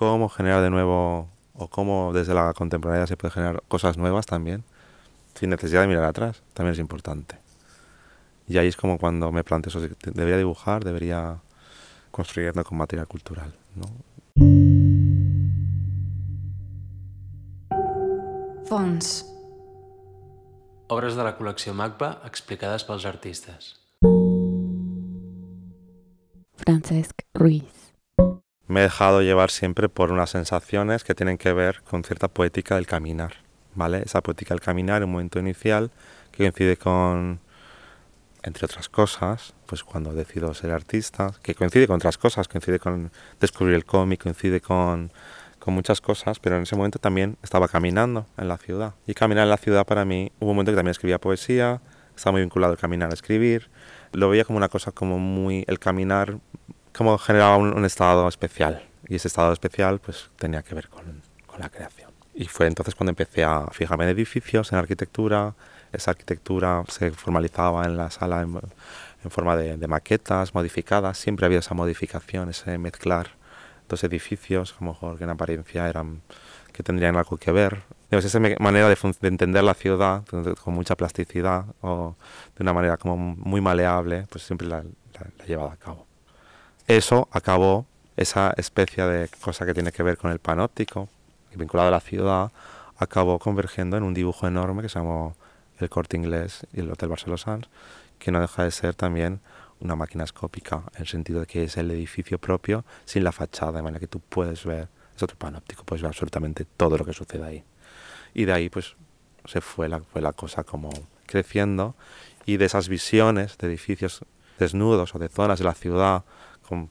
cómo generar de nuevo o cómo desde la contemporaneidad se puede generar cosas nuevas también, sin necesidad de mirar atrás, también es importante. Y ahí es como cuando me planteo eso, debería dibujar, debería construyendo con material cultural. No? Fons. Obres de la col·lecció MACBA explicades pels artistes. Francesc Ruiz. Me he dejado llevar siempre por unas sensaciones que tienen que ver con cierta poética del caminar, ¿vale? Esa poética del caminar, un momento inicial que coincide con, entre otras cosas, pues cuando decido ser artista, que coincide con otras cosas, coincide con descubrir el cómic, coincide con, con muchas cosas, pero en ese momento también estaba caminando en la ciudad. Y caminar en la ciudad para mí, hubo un momento que también escribía poesía, estaba muy vinculado al caminar a escribir, lo veía como una cosa como muy, el caminar como generaba un, estado especial, y ese estado especial pues tenía que ver con, con la creación. Y fue entonces cuando empecé a fijarme en edificios, en arquitectura, esa arquitectura se formalizaba en la sala en, forma de, maquetas modificadas, siempre había esa modificación, ese mezclar dos edificios, a lo mejor que en apariencia eran que tendrían algo que ver. esa manera de, entender la ciudad con mucha plasticidad o de una manera como muy maleable, pues siempre la, la, he llevado a cabo. Eso acabó, esa especie de cosa que tiene que ver con el panóptico, vinculado a la ciudad, acabó convergiendo en un dibujo enorme que se llamó el Corte Inglés y el Hotel Barcelona Sands, que no deja de ser también una máquina escópica, en el sentido de que es el edificio propio sin la fachada, de manera que tú puedes ver, es otro panóptico, puedes ver absolutamente todo lo que sucede ahí. Y de ahí pues se fue la, fue la cosa como creciendo y de esas visiones de edificios desnudos o de zonas de la ciudad,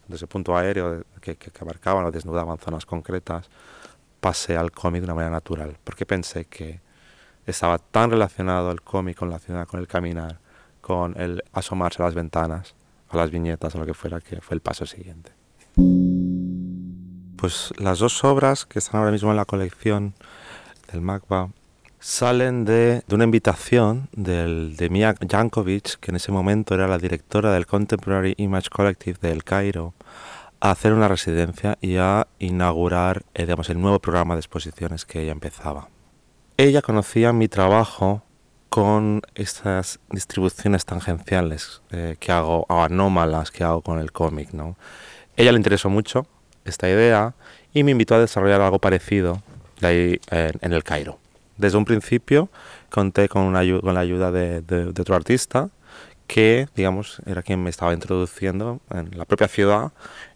desde el punto aéreo que, abarcaban o desnudaban zonas concretas, pasé al cómic de una manera natural, porque pensé que estaba tan relacionado el cómic con la ciudad, con el caminar, con el asomarse a las ventanas, a las viñetas, o lo que fuera, que fue el paso siguiente. Pues las dos obras que están ahora mismo en la colección del MACBA salen de, de una invitación del, de Mia Jankovic, que en ese momento era la directora del Contemporary Image Collective de El Cairo, a hacer una residencia y a inaugurar eh, digamos, el nuevo programa de exposiciones que ella empezaba ella conocía mi trabajo con estas distribuciones tangenciales eh, que hago, o anómalas que hago con el cómic. ¿no? Ella le interesó mucho esta idea y me invitó a desarrollar algo parecido de ahí en, el Cairo. Desde un principio conté con, la ayuda de, otro artista que, digamos, era quien me estaba introduciendo en la propia ciudad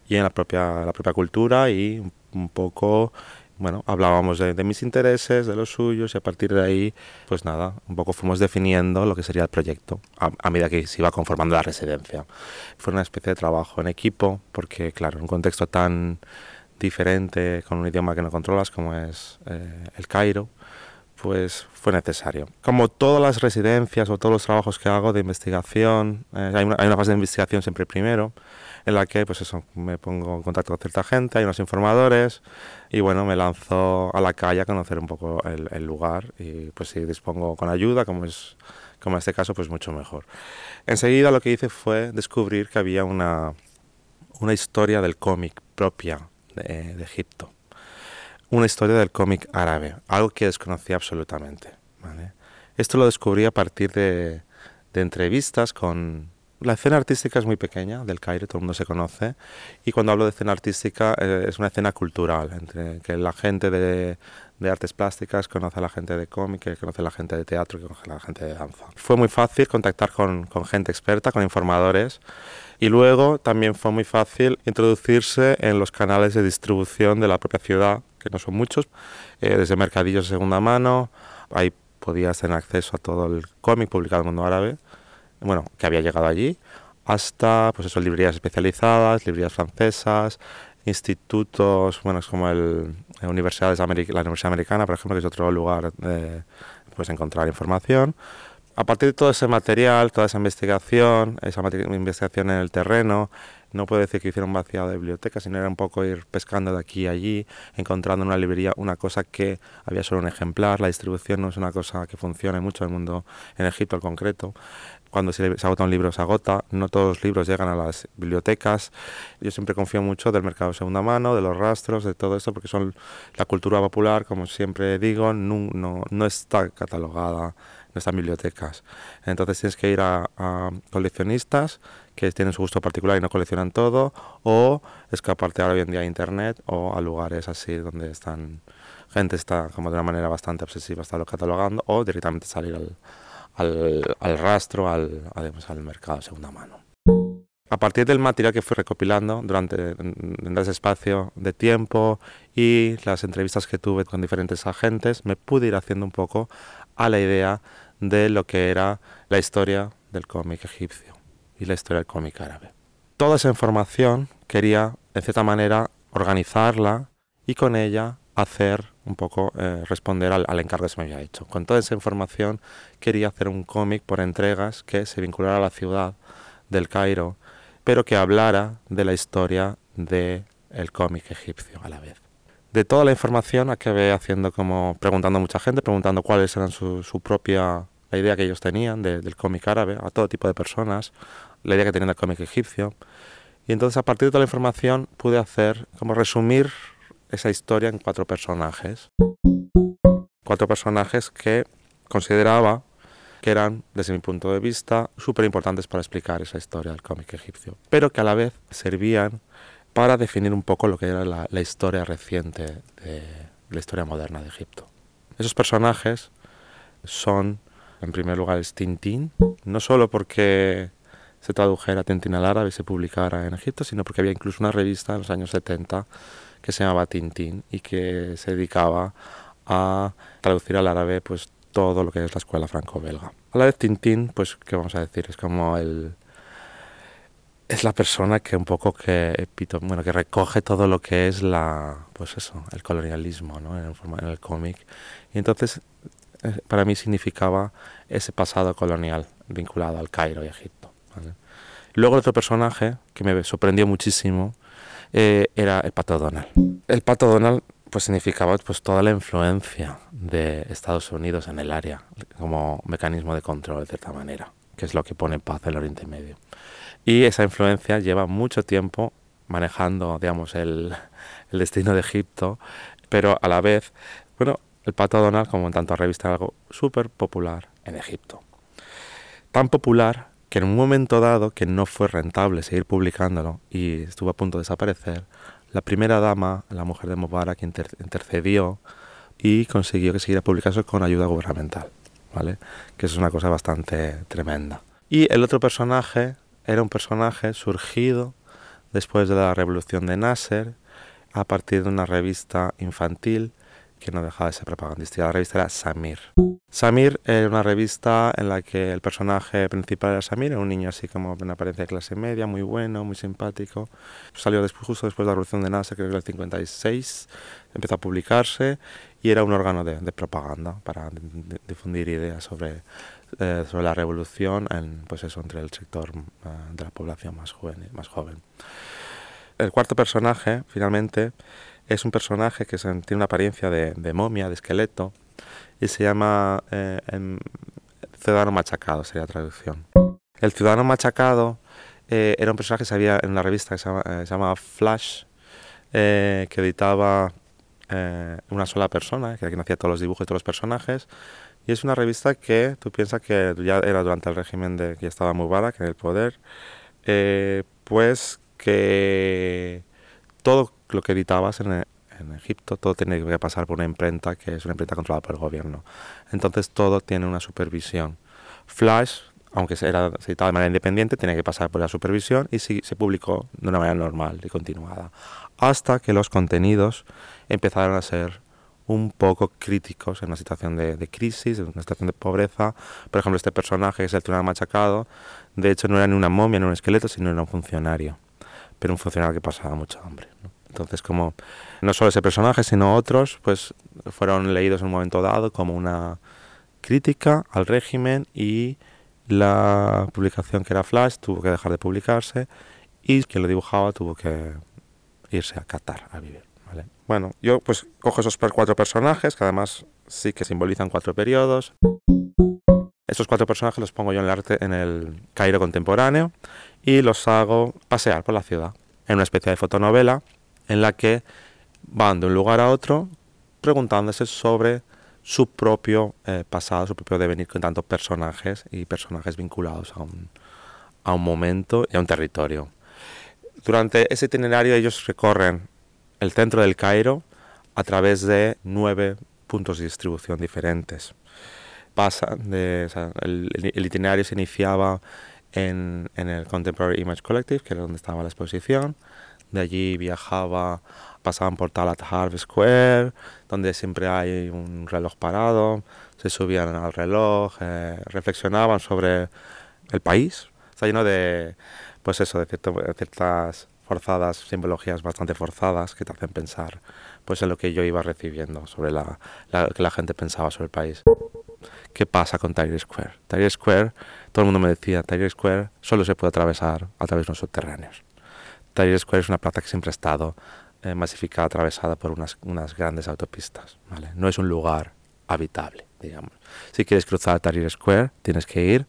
y en la propia, cultura y un poco bueno, hablábamos de, mis intereses, de los suyos y a partir de ahí, pues nada, un poco fuimos definiendo lo que sería el proyecto a, medida que se iba conformando la residencia. Fue una especie de trabajo en equipo porque, claro, en un contexto tan diferente, con un idioma que no controlas como es eh, el Cairo, pues fue necesario. Como todas las residencias o todos los trabajos que hago de investigación, eh, hay, una, hay una fase de investigación siempre primero, en la que pues eso, me pongo en contacto con cierta gente, hay unos informadores y bueno, me lanzo a la calle a conocer un poco el, lugar y pues si dispongo con ayuda, como es como en este caso, pues mucho mejor. Enseguida lo que hice fue descubrir que había una, una historia del cómic propia de, de Egipto, una historia del cómic árabe, algo que desconocía absolutamente. Esto lo descubrí a partir de entrevistas con, la escena artística es muy pequeña del Cairo, todo el mundo se conoce. Y cuando hablo de escena artística eh, es una escena cultural, entre que la gente de, de, artes plásticas conoce a la gente de cómic, que conoce a la gente de teatro, que conoce a la gente de danza. Fue muy fácil contactar con, con gente experta, con informadores. Y luego también fue muy fácil introducirse en los canales de distribución de la propia ciudad, que no son muchos, eh, desde mercadillos de segunda mano. Ahí podías tener acceso a todo el cómic publicado en el mundo árabe bueno, que había llegado allí, hasta pues eso, librerías especializadas, librerías francesas, institutos, bueno, es como el, universidades la Universidad Americana, por ejemplo, que es otro lugar de pues, encontrar información. A partir de todo ese material, toda esa investigación, esa investigación en el terreno, no puedo decir que hiciera un vaciado de biblioteca, sino era un poco ir pescando de aquí y allí, encontrando en una librería una cosa que había solo un ejemplar, la distribución no es una cosa que funcione mucho en el mundo, en Egipto al concreto, cuando se, agota un libro se agota, no todos los libros llegan a las bibliotecas. Yo siempre confío mucho del mercado de segunda mano, de los rastros, de todo esto, porque son la cultura popular, como siempre digo, no, no, no está catalogada no están bibliotecas. Entonces tienes que ir a, a, coleccionistas que tienen su gusto particular y no coleccionan todo, o escaparte ahora hoy en día a internet o a lugares así donde están gente está como de una manera bastante obsesiva está lo catalogando o directamente salir al, al, al rastro, al, además, al mercado de segunda mano. A partir del material que fui recopilando durante en ese espacio de tiempo y las entrevistas que tuve con diferentes agentes, me pude ir haciendo un poco a la idea de lo que era la historia del cómic egipcio y la historia del cómic árabe. Toda esa información quería, en cierta manera, organizarla y con ella hacer un poco, eh, responder al, al, encargo que se me había hecho. Con toda esa información quería hacer un cómic por entregas que se vinculara a la ciudad del Cairo, pero que hablara de la historia del el cómic egipcio a la vez. De toda la información acabé haciendo como preguntando a mucha gente, preguntando cuáles eran su, su propia, la idea que ellos tenían de, del cómic árabe, a todo tipo de personas, la idea que tenían del cómic egipcio. Y entonces a partir de toda la información pude hacer, como resumir esa historia en cuatro personajes. Cuatro personajes que consideraba que eran, desde mi punto de vista, súper importantes para explicar esa historia del cómic egipcio, pero que a la vez servían para definir un poco lo que era la, historia reciente de la historia moderna de Egipto. Esos personajes son, en primer lugar, Tintín, no solo porque se tradujera Tintín al árabe y se publicara en Egipto, sino porque había incluso una revista en los años 70 que se llamaba Tintín y que se dedicaba a traducir al árabe pues todo lo que es la escuela franco-belga. A la vez Tintín, pues, ¿qué vamos a decir? Es como el, es la persona que un poco que bueno que recoge todo lo que es la pues eso el colonialismo ¿no? en, el, en el cómic y entonces eh, para mí significaba ese pasado colonial vinculado al Cairo y Egipto ¿vale? luego el otro personaje que me sorprendió muchísimo eh, era el pato Donald el pato Donald pues significaba pues toda la influencia de Estados Unidos en el área como mecanismo de control de cierta manera que es lo que pone paz en el Oriente Medio y esa influencia lleva mucho tiempo manejando, digamos, el, el destino de Egipto, pero a la vez, bueno, el Pato Donald, como en tanto revista, algo súper popular en Egipto. Tan popular que en un momento dado, que no fue rentable seguir publicándolo y estuvo a punto de desaparecer, la primera dama, la mujer de Mubarak, inter intercedió y consiguió que siguiera publicándose con ayuda gubernamental, ¿vale? Que es una cosa bastante tremenda. Y el otro personaje era un personaje surgido después de la revolución de Nasser a partir de una revista infantil que no dejaba de ser propagandística. La revista era Samir. Samir era una revista en la que el personaje principal era Samir, un niño así como una apariencia de clase media, muy bueno, muy simpático. Salió después, justo después de la revolución de Nasser, creo que en el 56, empezó a publicarse y era un órgano de, propaganda para difundir ideas sobre eh, sobre la revolución pues eso, entre el sector uh, de la población más joven. El cuarto personaje, finalmente, es un personaje que tiene una apariencia de, momia, de esqueleto, y se llama eh, Ciudadano Machacado, sería traducción. El Ciudadano Machacado eh, era un personaje que se había en una revista que se llama, llama Flash, que editaba una sola persona, que era quien hacía todos los dibujos y todos los personajes, y es una revista que tú piensas que ya era durante el régimen de que estaba Mubarak en el poder, eh, pues que todo lo que editabas en, en, Egipto, todo tiene que pasar por una imprenta que es una imprenta controlada por el gobierno. Entonces todo tiene una supervisión. Flash, aunque era, se editaba de manera independiente, tenía que pasar por la supervisión y sí, se publicó de una manera normal y continuada. Hasta que los contenidos empezaron a ser un poco críticos en una situación de, de, crisis, en una situación de pobreza. Por ejemplo, este personaje que es el Tribunal Machacado, de hecho no era ni una momia ni un esqueleto, sino era un funcionario, pero un funcionario que pasaba mucho hambre. Entonces, como no solo ese personaje, sino otros, pues fueron leídos en un momento dado como una crítica al régimen y la publicación que era Flash tuvo que dejar de publicarse y quien lo dibujaba tuvo que irse a Qatar a vivir. ¿vale? Bueno, yo pues cojo esos cuatro personajes, que además sí que simbolizan cuatro periodos. Estos cuatro personajes los pongo yo en el arte en el Cairo contemporáneo y los hago pasear por la ciudad en una especie de fotonovela en la que van de un lugar a otro preguntándose sobre su propio eh, pasado, su propio devenir con tantos personajes y personajes vinculados a un, momento y a un territorio. Durante ese itinerario ellos recorren el centro del Cairo a través de nueve puntos de distribución diferentes. El, itinerario se iniciaba en, el Contemporary Image Collective, que era donde estaba la exposición. De allí viajaba, pasaban por Talat Harvey Square, donde siempre hay un reloj parado. Se subían al reloj, eh, reflexionaban sobre el país. Está lleno de, pues eso, de, ciertas forzadas, simbologías bastante forzadas que te hacen pensar pues en lo que yo iba recibiendo sobre la, que la gente pensaba sobre el país. ¿Qué pasa con Tahrir Square? Tahrir Square, todo el mundo me decía, Tahrir Square solo se puede atravesar a través de unos subterráneos. Tahrir Square es una plaza que siempre ha estado eh, masificada, atravesada por unas, unas grandes autopistas. No es un lugar habitable, digamos. Si quieres cruzar Tahrir Square, tienes que ir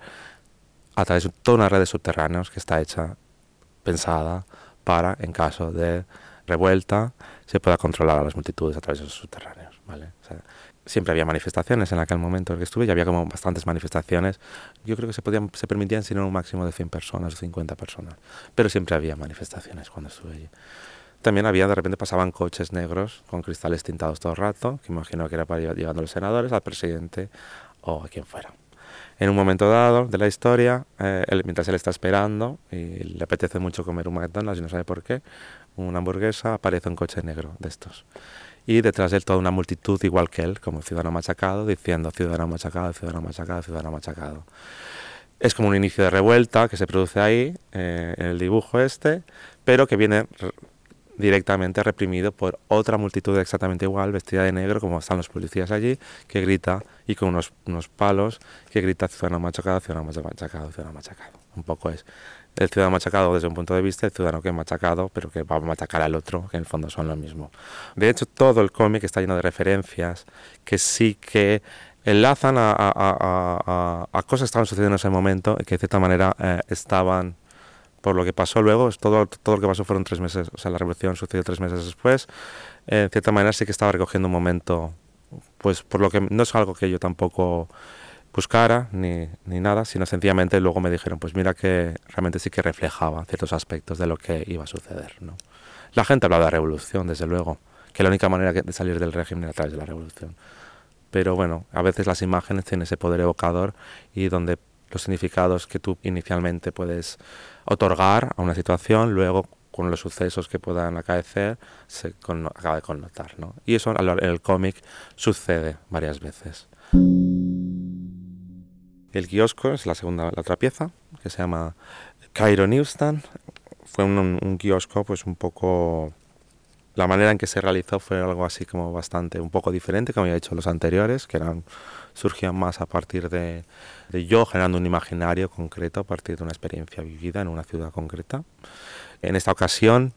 a través de toda una red de subterráneos que está hecha, pensada para, en caso de revuelta, se pueda controlar a las multitudes a través de esos subterráneos. ¿vale? Siempre había manifestaciones en aquel momento en el que estuve, ya había como bastantes manifestaciones. Yo creo que se, podían, se permitían sino un máximo de 100 personas o 50 personas, pero siempre había manifestaciones cuando estuve allí. También había, de repente pasaban coches negros con cristales tintados todo el rato, que imagino que era para ir llevando a los senadores, al presidente o a quien fuera. En un momento dado de la historia, eh, él, mientras él está esperando y le apetece mucho comer un McDonald's y no sabe por qué, una hamburguesa, aparece un coche negro de estos y detrás de él toda una multitud igual que él, como ciudadano machacado, diciendo ciudadano machacado, ciudadano machacado, ciudadano machacado. Es como un inicio de revuelta que se produce ahí, eh, en el dibujo este, pero que viene directamente reprimido por otra multitud exactamente igual, vestida de negro, como están los policías allí, que grita, y con unos, unos palos, que grita ciudadano machacado, ciudadano machacado, ciudadano machacado. Un poco es el ciudadano machacado desde un punto de vista, el ciudadano que es machacado, pero que va a machacar al otro, que en el fondo son lo mismo. De hecho, todo el cómic está lleno de referencias que sí que enlazan a, a, a, a cosas que estaban sucediendo en ese momento y que de cierta manera eh, estaban por lo que pasó luego, todo, todo lo que pasó fueron tres meses, o sea, la revolución sucedió tres meses después, en cierta manera sí que estaba recogiendo un momento, pues por lo que no es algo que yo tampoco buscara ni, ni nada, sino sencillamente luego me dijeron, pues mira que realmente sí que reflejaba ciertos aspectos de lo que iba a suceder. ¿no? La gente hablaba de revolución, desde luego, que la única manera de salir del régimen era a través de la revolución. Pero bueno, a veces las imágenes tienen ese poder evocador y donde los significados que tú inicialmente puedes otorgar a una situación, luego con los sucesos que puedan acaecer, se con, acaba de connotar. ¿no? Y eso en el cómic sucede varias veces. El kiosco es la segunda, la otra pieza, que se llama Cairo Newsstand. Fue un, un kiosco pues un poco... La manera en que se realizó fue algo así como bastante, un poco diferente, como había hecho los anteriores, que eran, surgían más a partir de, de yo generando un imaginario concreto a partir de una experiencia vivida en una ciudad concreta. En esta ocasión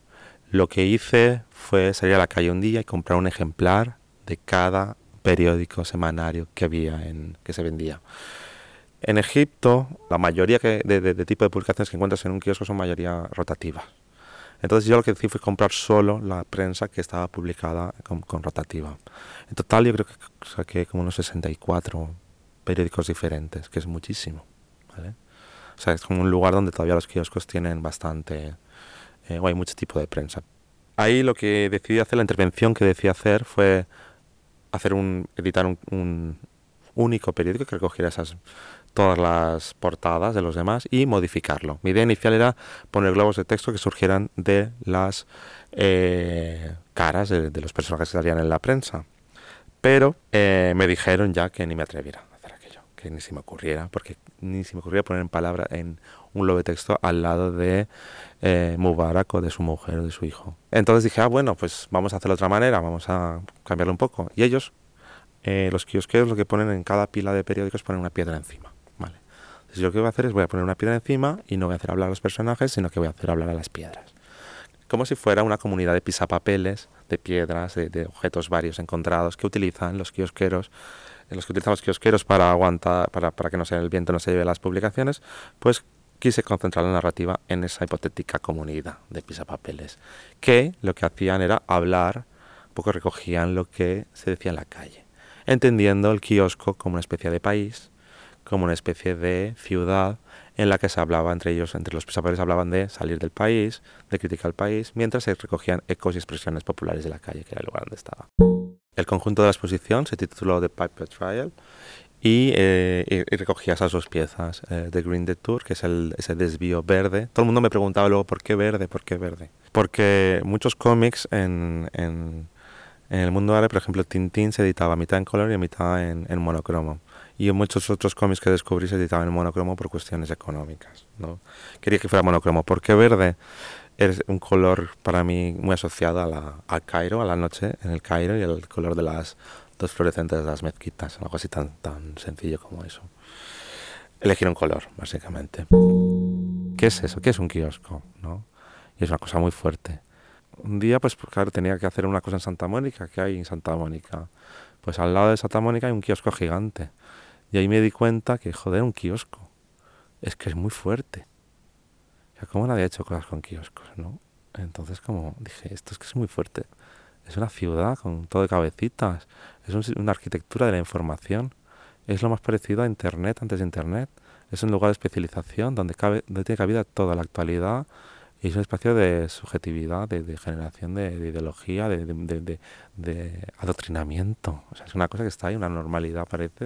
lo que hice fue salir a la calle un día y comprar un ejemplar de cada periódico semanario que había en que se vendía. En Egipto, la mayoría de, de, de, tipo de publicaciones que encuentras en un kiosco son mayoría rotativas. Entonces yo lo que hice fue comprar solo la prensa que estaba publicada con, con rotativa. En total yo creo que saqué como unos 64 periódicos diferentes, que es muchísimo. ¿vale? O sea, es como un lugar donde todavía los kioscos tienen bastante, eh, o hay mucho tipo de prensa. Ahí lo que decidí hacer, la intervención que decidí hacer fue hacer un, editar un, un único periódico que recogiera esas todas las portadas de los demás y modificarlo. Mi idea inicial era poner globos de texto que surgieran de las eh, caras de, de, los personajes que salían en la prensa. Pero eh, me dijeron ya que ni me atreviera a hacer aquello, que ni se me ocurriera, porque ni se me ocurría poner en palabra en un globo de texto al lado de eh, Mubarak o de su mujer o de su hijo. Entonces dije, ah, bueno, pues vamos a hacerlo de otra manera, vamos a cambiarlo un poco. Y ellos, eh, los kiosqueros, lo que ponen en cada pila de periódicos, ponen una piedra encima. Yo lo que voy a hacer es voy a poner una piedra encima y no voy a hacer hablar a los personajes, sino que voy a hacer hablar a las piedras. Como si fuera una comunidad de pisapapeles, de piedras, de, objetos varios encontrados que utilizan los kiosqueros los que utilizamos kiosqueros para aguantar, para, para que no sea el viento no se lleve las publicaciones, pues quise concentrar la narrativa en esa hipotética comunidad de pisapapeles, que lo que hacían era hablar, un poco recogían lo que se decía en la calle, entendiendo el kiosco como una especie de país, como una especie de ciudad en la que se hablaba entre ellos, entre los pisapapeles hablaban de salir del país, de criticar el país, mientras se recogían ecos y expresiones populares de la calle, que era el lugar donde estaba. El conjunto de la exposición se tituló The Pipe Trial eh, y, recogía esas dos piezas eh, de Green Tour, que es el, ese desvío verde. Todo el mundo me preguntaba luego, ¿por qué verde? ¿Por qué verde? Porque muchos cómics en, en, el mundo árabe, por ejemplo, Tintín se editaba mitad en color y mitad en monocromo. Y en muchos otros cómics que descubrí se editaban en monocromo por cuestiones económicas. ¿no? Quería que fuera monocromo. ¿Por qué verde? Es un color para mí muy asociado a la, al Cairo, a la noche en el Cairo y el color de las dos fluorescentes de las mezquitas, algo así tan, tan sencillo como eso. Elegir un color, básicamente. ¿Qué es eso? ¿Qué es un kiosco? ¿no? Y es una cosa muy fuerte. Un día, pues, pues, claro, tenía que hacer una cosa en Santa Mónica. ¿Qué hay en Santa Mónica? Pues al lado de Santa Mónica hay un kiosco gigante. Y ahí me di cuenta que, joder, un kiosco. Es que es muy fuerte. O sea, ¿cómo nadie ha hecho cosas con kioscos, no? Entonces, como dije, esto es que es muy fuerte. Es una ciudad con todo de cabecitas. Es una arquitectura de la información. Es lo más parecido a Internet antes de Internet. Es un lugar de especialización donde, cabe, donde tiene cabida toda la actualidad y es un espacio de subjetividad, de, generación de, ideología, de, adoctrinamiento. O sea, es una cosa que está ahí, una normalidad parece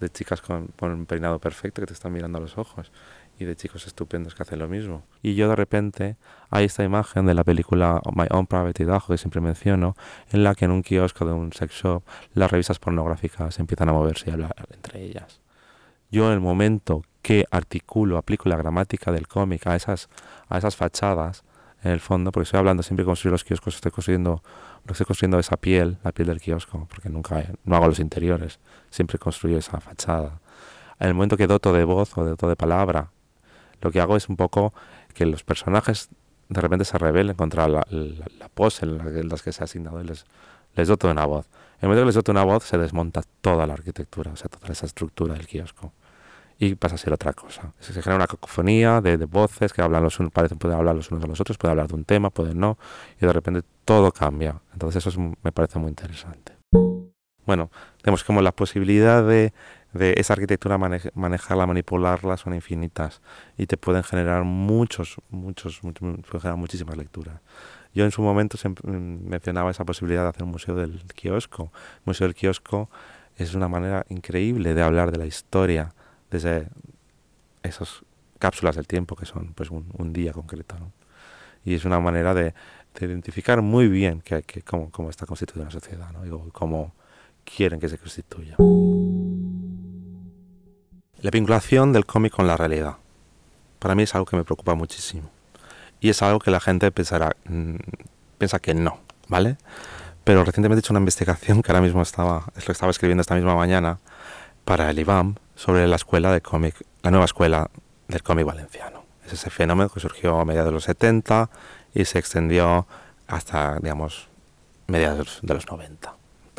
de, chicas con, un peinado perfecto que te están mirando a los ojos y de chicos estupendos que hacen lo mismo. Y yo de repente hay esta imagen de la película My Own Private Idaho que siempre menciono, en la que en un kiosco de un sex shop las revistas pornográficas empiezan a moverse y a hablar entre ellas. Yo en el momento que articulo, aplico la gramática del cómic a esas, a esas fachadas, en el fondo, porque estoy hablando siempre de construir los kioscos, estoy construyendo, lo estoy construyendo esa piel, la piel del kiosco, porque nunca no hago los interiores, siempre construyo esa fachada. En el momento que doto de voz o doto de palabra lo que hago es un poco que los personajes de repente se rebelen contra la, pose en la, que se ha asignado y les, doto una voz. El momento que les doto una voz se desmonta toda la arquitectura, o sea, toda esa estructura del kiosco. Y pasa a ser otra cosa. Se genera una cacofonía de, voces que hablan los unos, parecen poder hablar los unos a los otros, pueden hablar de un tema, pueden no, y de repente todo cambia. Entonces eso me parece muy interesante. Bueno, tenemos como la posibilidad de de esa arquitectura manejarla, manipularla son infinitas y te pueden generar muchos, muchos, muchos muchísimas lecturas. Yo en su momento mm, mencionaba esa posibilidad de hacer un museo del kiosco. El museo del kiosco es una manera increíble de hablar de la historia desde esas cápsulas del tiempo que son pues un, día concreto. Y es una manera de, identificar muy bien que, cómo, cómo, está constituida una sociedad ¿no? y cómo quieren que se constituya. La vinculación del cómic con la realidad. Para mí es algo que me preocupa muchísimo. Y es algo que la gente pensará, mm, piensa que no, ¿vale? Pero recientemente he hecho una investigación que ahora mismo estaba, estaba escribiendo esta misma mañana para el IBAM sobre la escuela de cómic, la nueva escuela del cómic valenciano. Es ese fenómeno que surgió a mediados de los 70 y se extendió hasta, digamos, mediados de los 90.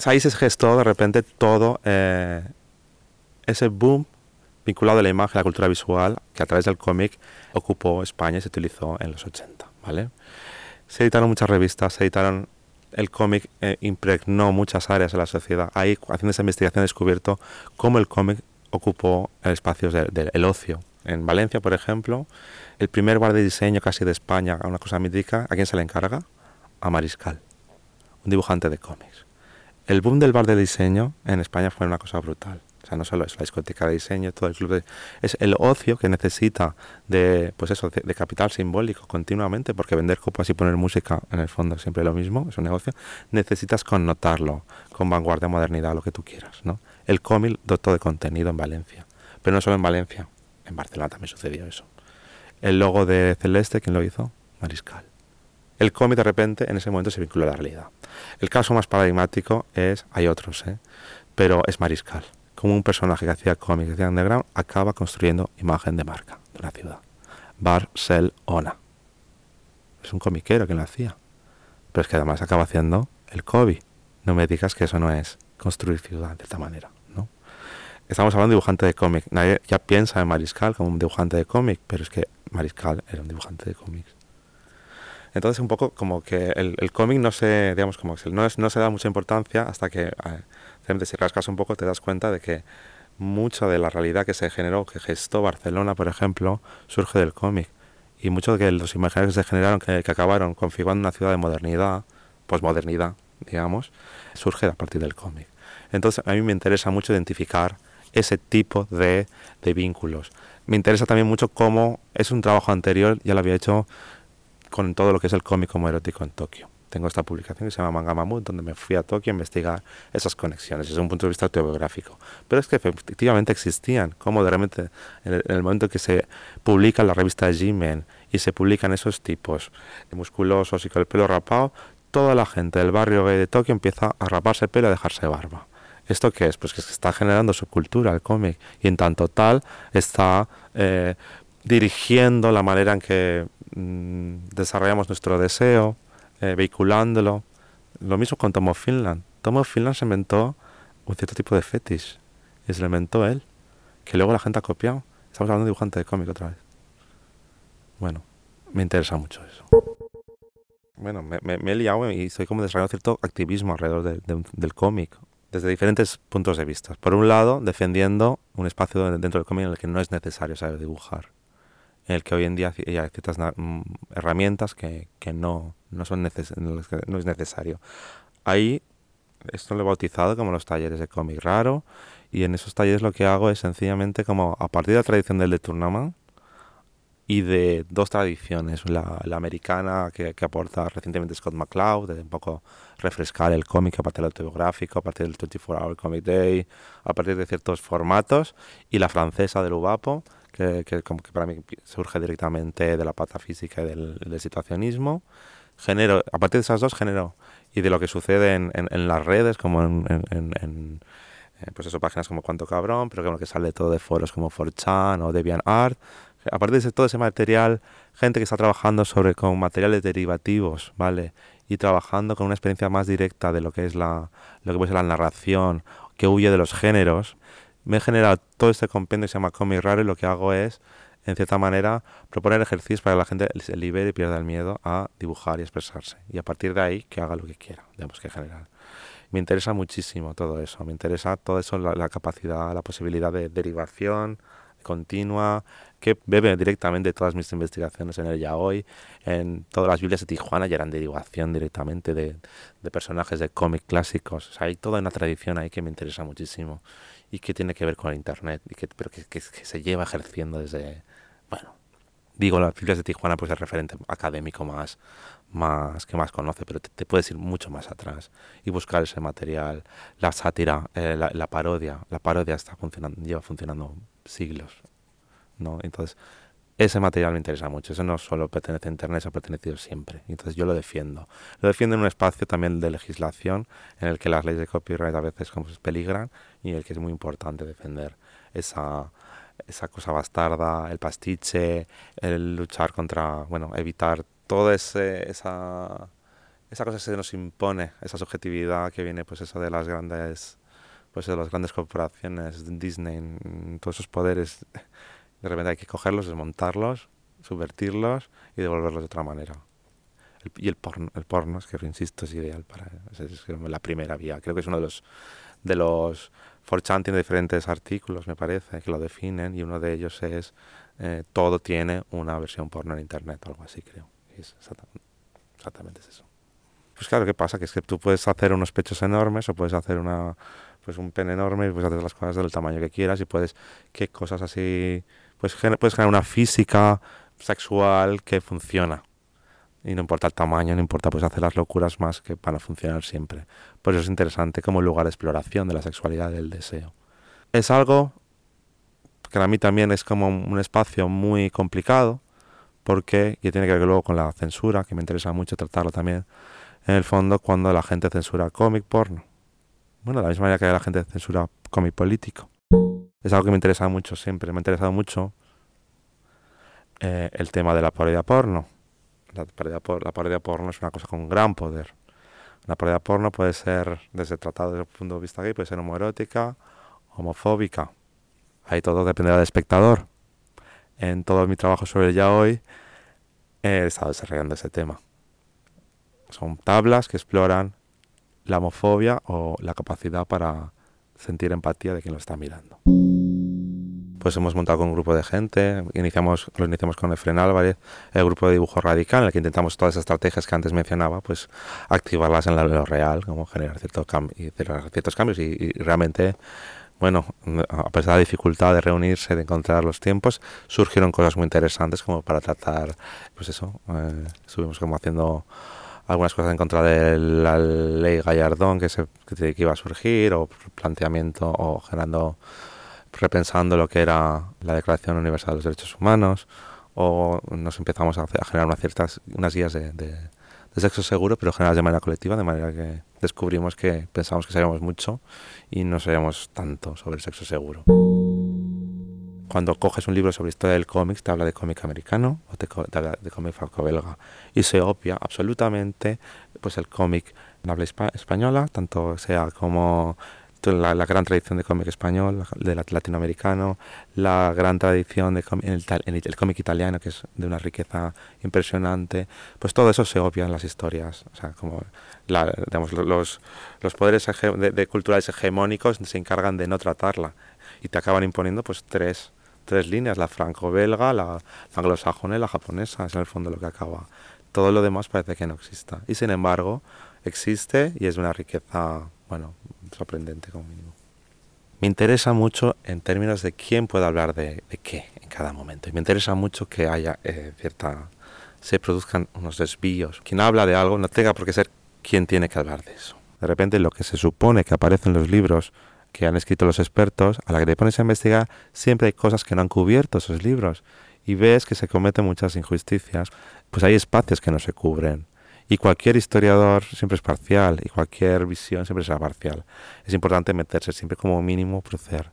Ahí se gestó de repente todo eh, ese boom vinculado a la imagen, a la cultura visual, que a través del cómic ocupó España y se utilizó en los 80. ¿vale? Se editaron muchas revistas, se editaron el cómic eh, impregnó muchas áreas de la sociedad. Ahí, haciendo esa investigación, he descubierto cómo el cómic ocupó el espacio del ocio. En Valencia, por ejemplo, el primer bar de diseño casi de España, una cosa mítica, ¿a quién se le encarga? A Mariscal, un dibujante de cómics. El boom del bar de diseño en España fue una cosa brutal sea, no solo es la discoteca de diseño, todo el club de, es el ocio que necesita de, pues eso, de, capital simbólico continuamente, porque vender copas y poner música en el fondo es siempre lo mismo, es un negocio, necesitas connotarlo con vanguardia, modernidad, lo que tú quieras, ¿no? El cómic dotó de contenido en Valencia, pero no solo en Valencia, en Barcelona también sucedió eso. El logo de Celeste, ¿quién lo hizo? Mariscal. El cómic de repente en ese momento se vinculó a la realidad. El caso más paradigmático es, hay otros, ¿eh? pero es Mariscal como un personaje que hacía cómics, que underground, acaba construyendo imagen de marca de una ciudad. Barcelona. Es un comiquero que lo hacía. Pero es que además acaba haciendo el COVID. No me digas que eso no es construir ciudad de esta manera, ¿no? estamos hablando de dibujante de cómic. Nadie ya piensa en Mariscal como un dibujante de cómic, pero es que Mariscal era un dibujante de cómics. Entonces un poco como que el, cómic no se, digamos, como no, es, no se da mucha importancia hasta que, eh, si rascas un poco, te das cuenta de que mucha de la realidad que se generó, que gestó Barcelona, por ejemplo, surge del cómic. Y muchos de los imaginarios que se generaron, que, que acabaron configurando una ciudad de modernidad, posmodernidad, digamos, surge a partir del cómic. Entonces a mí me interesa mucho identificar ese tipo de, de, vínculos. Me interesa también mucho cómo es un trabajo anterior, ya lo había hecho con todo lo que es el cómic como erótico en Tokio. Tengo esta publicación que se llama Manga Mamut, donde me fui a Tokio a investigar esas conexiones desde un punto de vista autobiográfico. Pero es que efectivamente existían, como de repente en el, momento que se publica la revista G-Men y se publican esos tipos musculosos y con el pelo rapado, toda la gente del barrio gay de Tokio empieza a raparse el pelo y a dejarse barba. ¿Esto qué es? Pues que se está generando su cultura, el cómic, y en tanto tal está eh, dirigiendo la manera en que mm, desarrollamos nuestro deseo, eh, vehiculándolo. Lo mismo con Tomo Finland. Tomo Finland se inventó un cierto tipo de fetish, y se lo inventó él, que luego la gente ha copiado. Estamos hablando de dibujante de cómic otra vez. Bueno, me interesa mucho eso bueno, me, me, he liado y estoy como desarrollando cierto activismo alrededor del cómic, desde diferentes puntos de vista. Por un lado, defendiendo un espacio dentro del cómic en el que no es necesario saber dibujar, en el que hoy en día hay ciertas mm, herramientas que, que no, no, son neces no es necesario. Ahí, esto lo he bautizado como los talleres de cómic raro, y en esos talleres lo que hago es sencillamente como a partir de la tradición del de Tournament, y de dos tradiciones, la, la americana que, que, aporta recientemente Scott McCloud, de un poco refrescar el cómic a partir del autobiográfico, a partir del 24 Hour Comic Day, a partir de ciertos formatos, y la francesa del Ubapo, que, que, como que para mí surge directamente de la patafísica y del, del, situacionismo. A partir de esas dos genero y de lo que sucede en, en, en las redes, como en, en eh, pues eso, páginas como Cuánto Cabrón, pero que, que sale todo de foros como 4chan o DeviantArt, aparte de todo ese material, gente que está trabajando sobre con materiales derivativos, ¿vale? Y trabajando con una experiencia más directa de lo que es la, lo que puede ser la narración, que huye de los géneros. Me he generado todo este compendio que se llama Comic Raro y lo que hago es, en cierta manera, proponer ejercicios para que la gente se libere y pierda el miedo a dibujar y expresarse. Y a partir de ahí, que haga lo que quiera, digamos que generar. Me interesa muchísimo todo eso, me interesa todo eso, la, la capacidad, la posibilidad de derivación, continua, que bebe directamente de todas mis investigaciones en el hoy En todas las Biblias de Tijuana ya eran derivación directamente de, de personajes de cómic clásicos. O sea, hay toda una tradición ahí que me interesa muchísimo y que tiene que ver con el Internet, y que, pero que, que, que se lleva ejerciendo desde, bueno, digo las Biblias de Tijuana pues el referente académico más, más que más conoce, pero te, te, puedes ir mucho más atrás y buscar ese material, la sátira, eh, la, la, parodia, la parodia está funcionando, lleva funcionando siglos, ¿no? Entonces, ese material me interesa mucho, eso no solo pertenece a Internet, eso ha pertenecido siempre, entonces yo lo defiendo. Lo defiendo en un espacio también de legislación en el que las leyes de copyright a veces peligran y en el que es muy importante defender esa, esa cosa bastarda, el pastiche, el luchar contra, bueno, evitar toda esa, esa cosa que se nos impone, esa subjetividad que viene pues eso de las grandes pues de las grandes corporaciones, Disney, todos esos poderes, de repente hay que cogerlos, desmontarlos, subvertirlos y devolverlos de otra manera. Y el porno, el porno, es que insisto, es ideal para es, es la primera vía. Creo que es uno de los de los 4chan tiene diferentes artículos, me parece, que lo definen y uno de ellos es eh, todo tiene una versión porno en internet algo así, creo. Es exactamente, exactamente es eso. Pues claro, ¿qué pasa? Que es que tú puedes hacer unos pechos enormes o puedes hacer una pues un pene enorme y puedes hacer las cosas del tamaño que quieras y puedes, qué cosas así, pues puedes generar una física sexual que funciona. Y no importa el tamaño, no importa, pues hacer las locuras más que van a funcionar siempre. Por eso es interesante como lugar de exploración de la sexualidad del deseo. Es algo que a mí también es como un espacio muy complicado, porque, y tiene que ver luego con la censura, que me interesa mucho tratarlo también, en el fondo cuando la gente censura cómic porno bueno, de la misma manera que la gente censura cómic político. Es algo que me interesa mucho siempre, me ha interesado mucho eh, el tema de la parodia porno. La parodia, porno es una cosa con gran poder. La parodia porno puede ser, desde tratado desde el punto de vista gay, puede ser homoerótica, homofóbica, ahí todo dependerá del espectador. En todo mi trabajo sobre el ya hoy he estado desarrollando ese tema. Son tablas que exploran la homofobia o la capacidad para sentir empatía de quien lo está mirando. Pues hemos montado con un grupo de gente, iniciamos, lo iniciamos con Efren Álvarez, el grupo de dibujo radical, en el que intentamos todas esas estrategias que antes mencionaba, pues activarlas en lo real, como generar, ciertos cambios y, realmente bueno, a pesar de la dificultad de reunirse, de encontrar los tiempos, surgieron cosas muy interesantes como para tratar, pues eso, eh, estuvimos como haciendo algunas cosas en contra de la ley Gallardón que, se, que iba a surgir, o planteamiento, o generando, repensando lo que era la Declaración Universal de los Derechos Humanos, o nos empezamos a, generar unas ciertas unas guías de, de, sexo seguro, pero generadas de manera colectiva, de manera que descubrimos que pensábamos que sabíamos mucho y no sabíamos tanto sobre el sexo seguro cuando coges un libro sobre historia del cómic, te habla de cómic americano o te, habla de cómic franco-belga. Y se obvia absolutamente pues el cómic en habla española, tanto sea como la, gran tradición de cómic español, de latinoamericano, la gran tradición de en el, cómic italiano, que es de una riqueza impresionante, pues todo eso se obvia en las historias. O sea, como digamos, los, los poderes de, culturales hegemónicos se encargan de no tratarla y te acaban imponiendo pues tres tres líneas, la franco-belga, la, anglosajona y la japonesa, es en el fondo lo que acaba. Todo lo demás parece que no exista. Y sin embargo, existe y es una riqueza, bueno, sorprendente. Me interesa mucho en términos de quién puede hablar de, qué en cada momento. Y me interesa mucho que haya eh, cierta se produzcan unos desvíos. Quien habla de algo no tenga por qué ser quien tiene que hablar de eso. De repente lo que se supone que aparece en los libros que han escrito los expertos, a la que te pones a investigar, siempre hay cosas que no han cubierto esos libros y ves que se cometen muchas injusticias, pues hay espacios que no se cubren. Y cualquier historiador siempre es parcial y cualquier visión siempre será parcial. Es importante meterse siempre como mínimo proceder.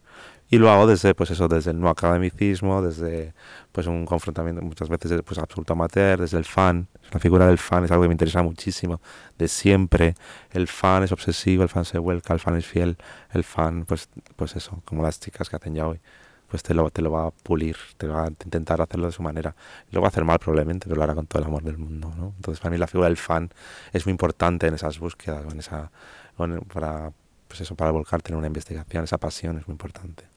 Y lo hago desde, pues eso, desde el no academicismo, desde pues un confrontamiento muchas veces pues absoluto amateur, desde el fan. La figura del fan es algo que me interesa muchísimo. De siempre, el fan es obsesivo, el fan se vuelca, el fan es fiel, el fan, pues, pues eso, como las chicas que hacen ya hoy, pues te lo, te lo va a pulir, te va a intentar hacerlo de su manera. Lo va a hacer mal probablemente, pero lo hará con todo el amor del mundo, ¿no? Entonces para mí la figura del fan es muy importante en esas búsquedas, en esa, para, pues eso, para volcarte en una investigación, esa pasión es muy importante.